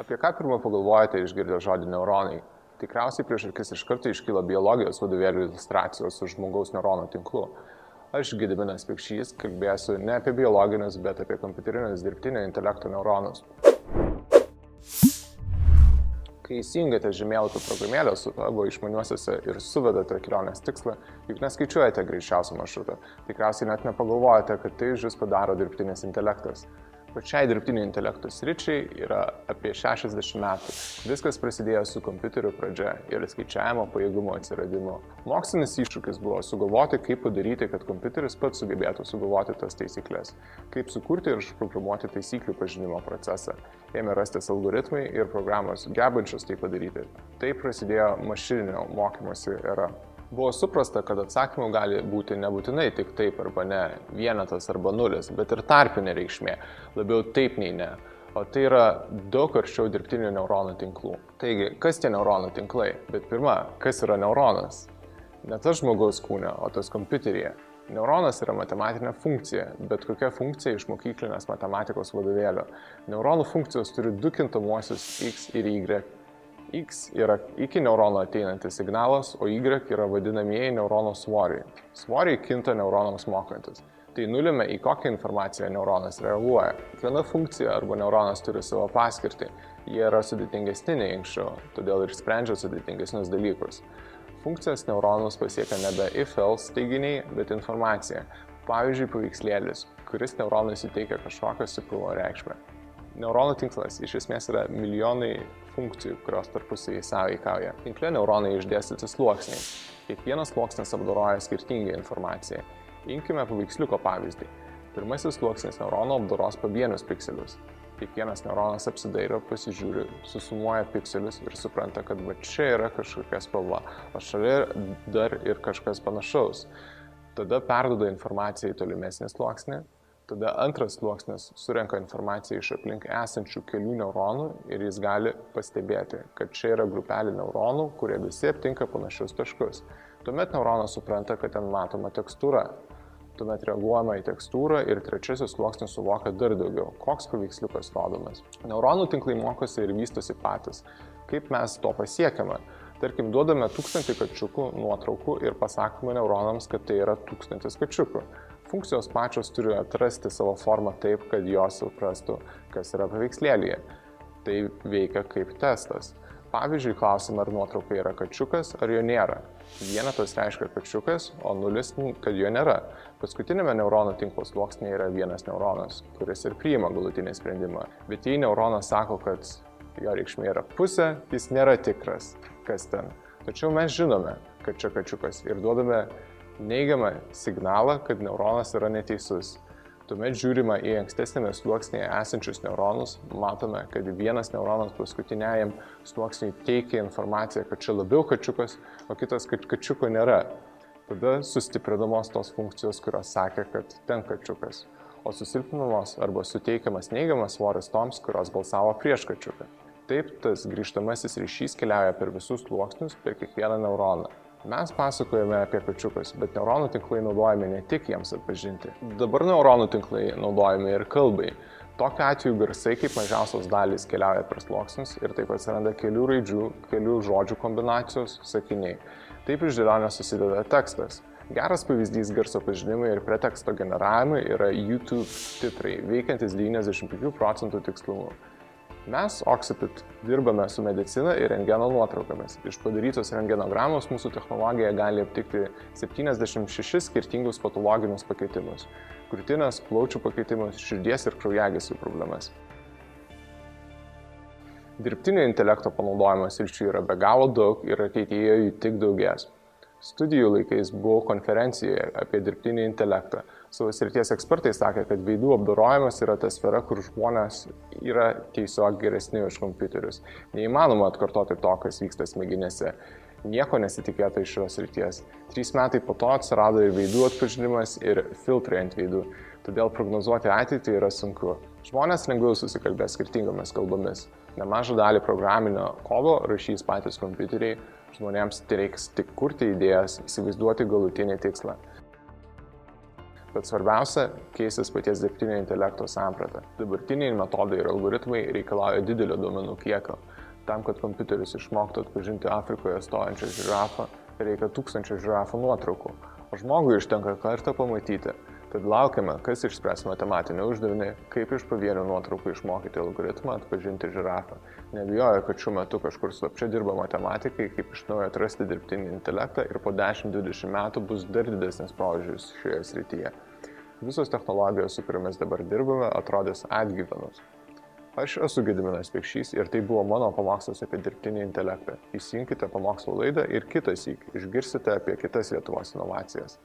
Apie ką pirmą pagalvojate išgirdę žodį neuronai? Tikriausiai prieš akis iš karto iškyla biologijos vadovėlių iliustracijos su žmogaus neuronų tinklu. Aš Gidiminas Pikšys kalbėsiu ne apie biologinius, bet apie kompiuterinius dirbtinio intelekto neuronus. Kai įsijungate žemėlapių programėlę su tavo išmaniuosiuose ir suvedate kelionės tikslą, juk neskaičiuojate greičiausią maršrutą, tikriausiai net nepagalvojate, kad tai už jūs padaro dirbtinis intelektas. Pačiai dirbtinio intelekto sričiai yra apie 60 metų. Viskas prasidėjo su kompiuterių pradžia ir skaičiavimo pajėgumo atsiradimu. Mokslinis iššūkis buvo sugalvoti, kaip padaryti, kad kompiuteris pats sugebėtų sugalvoti tas taisyklės, kaip sukurti ir užprogramuoti taisyklių pažinimo procesą. Ėmė rastis algoritmai ir programos gebančios tai padaryti. Taip prasidėjo mašininio mokymosi era. Buvo suprasta, kad atsakymų gali būti nebūtinai tik taip arba ne, vienetas arba nulis, bet ir tarpinė reikšmė, labiau taip nei ne. O tai yra daug arčiau dirbtinių neuronų tinklų. Taigi, kas tie neuronų tinklai? Bet pirma, kas yra neuronas? Ne tas žmogaus kūne, o tas kompiuteryje. Neuronas yra matematinė funkcija, bet kokia funkcija iš mokyklinės matematikos vadovėlio. Neuronų funkcijos turi du kintamuosius x ir y X yra iki neurono ateinantis signalas, o Y yra vadinamieji neurono svoriai. Svoriai kinta neuronams mokantis. Tai nulėmė, į kokią informaciją neuronas reaguoja. Kiekviena funkcija arba neuronas turi savo paskirtį. Jie yra sudėtingesni nei anksčiau, todėl ir sprendžia sudėtingesnius dalykus. Funkcijas neuronus pasiekia nebe if-else teiginiai, bet informacija. Pavyzdžiui, paveikslėlis, kuris neuronui suteikia kažkokią stiprumo reikšmę. Neuronų tinklas iš esmės yra milijonai funkcijų, kurios tarpusai sąveikauja. Tinkle neuronai išdėstyti sluoksniai. Kiekvienas sluoksnis apdoroja skirtingą informaciją. Imkime paveiksliuko pavyzdį. Pirmasis sluoksnis neurono apdoros pavienius pikselius. Kiekvienas neuronas apsidairo, pasižiūri, susumuoja pikselius ir supranta, kad va čia yra kažkokia spalva, o šalia dar ir kažkas panašaus. Tada perdoda informaciją į tolimesnį sluoksnį, Tada antras sluoksnis surenka informaciją iš aplink esančių kelių neuronų ir jis gali pastebėti, kad čia yra grupelė neuronų, kurie visi aptinka panašius taškus. Tuomet neuronas supranta, kad ten matoma tekstūra. Tuomet reaguojama į tekstūrą ir trečiasis sluoksnis suvokia dar daugiau, koks paveiksliukas rodomas. Neuronų tinklai mokosi ir vystosi patys. Kaip mes to pasiekiame? Tarkim, duodame tūkstantį kačiukų nuotraukų ir pasakome neuronams, kad tai yra tūkstantis kačiukų funkcijos pačios turi atrasti savo formą taip, kad jos suprastų, kas yra paveikslėlyje. Tai veikia kaip testas. Pavyzdžiui, klausim, ar nuotraukai yra kačiukas, ar jo nėra. Vienetas reiškia kačiukas, o nulis, kad jo nėra. Paskutinėme neuronų tinklo sluoksnėje yra vienas neuronas, kuris ir priima galutinį sprendimą. Bet jei neuronas sako, kad jo reikšmė yra pusė, jis nėra tikras, kas ten. Tačiau mes žinome, kad čia kačiukas ir duodame neigiamą signalą, kad neuronas yra neteisus. Tuomet žiūrima į ankstesnėme sluoksnėje esančius neuronus, matome, kad vienas neuronas paskutiniajam sluoksniui teikia informaciją, kad čia labiau kačiukas, o kitas, kad kačiuko nėra. Tada sustiprinamos tos funkcijos, kurios sakė, kad ten kačiukas, o susilpninamos arba suteikiamas neigiamas svoris toms, kurios balsavo prieš kačiuką. Taip tas grįžtamasis ryšys keliauja per visus sluoksnius, per kiekvieną neuroną. Mes pasakojame apie kačiukus, bet neuronų tinklai naudojami ne tik jiems atpažinti. Dabar neuronų tinklai naudojami ir kalbai. Tokiu atveju garsai kaip mažiausios dalys keliauja per sluoksnius ir taip atsiranda kelių raidžių, kelių žodžių kombinacijos, sakiniai. Taip iš dėlionės susideda tekstas. Geras pavyzdys garso pažinimui ir preteksto generavimui yra YouTube titrai, veikiantis 95 procentų tikslumu. Mes, Oxipit, dirbame su medicina ir rengeno nuotraukomis. Iš padarytos rengenogramos mūsų technologija gali aptikti 76 skirtingus patologinius pakeitimus - krūtinės, plaučių pakeitimus, širdies ir kraujagyslių problemas. Dirbtinio intelekto panaudojimas ryčių yra be galo daug ir ateityje jų tik daugės. Studijų laikais buvau konferencijoje apie dirbtinį intelektą. Savo srities ekspertai sakė, kad veidų apdorojimas yra ta sfera, kur žmonės yra tiesiog geresni už kompiuterius. Neįmanoma atkartoti to, kas vyksta smegenėse. Nieko nesitikėta iš šios ryties. Trys metai po to atsirado ir veidų atpažinimas, ir filtrai ant veidų. Todėl prognozuoti ateitį yra sunku. Žmonės lengviau susikalbės skirtingomis kalbomis. Nemažą dalį programinio kodo rašys patys kompiuteriai, žmonėms reiks tik kurti idėjas, įsivaizduoti galutinį tikslą. Bet svarbiausia - keisis paties dirbtinio intelekto samprata. Dabartiniai metodai ir algoritmai reikalauja didelio duomenų kiekio. Tam, kad kompiuteris išmoktų atpažinti Afrikoje stojančią žirafą, reikia tūkstančio žirafų nuotraukų, o žmogui užtenka kartą pamatyti. Tad laukiame, kas išspręs matematinį uždavinį, kaip iš pavienių nuotraukų išmokyti algoritmą atpažinti žirafą. Nebijoju, kad šiuo metu kažkur slapčia dirba matematikai, kaip iš naujo atrasti dirbtinį intelektą ir po 10-20 metų bus dar didesnis proveržis šioje srityje. Visos technologijos, su kuriomis dabar dirbame, atrodys atgyvenus. Aš esu Gediminas Pekšys ir tai buvo mano pamokslas apie dirbtinį intelektą. Įsijunkite pamokslo laidą ir kitą sykį išgirsite apie kitas Lietuvos inovacijas.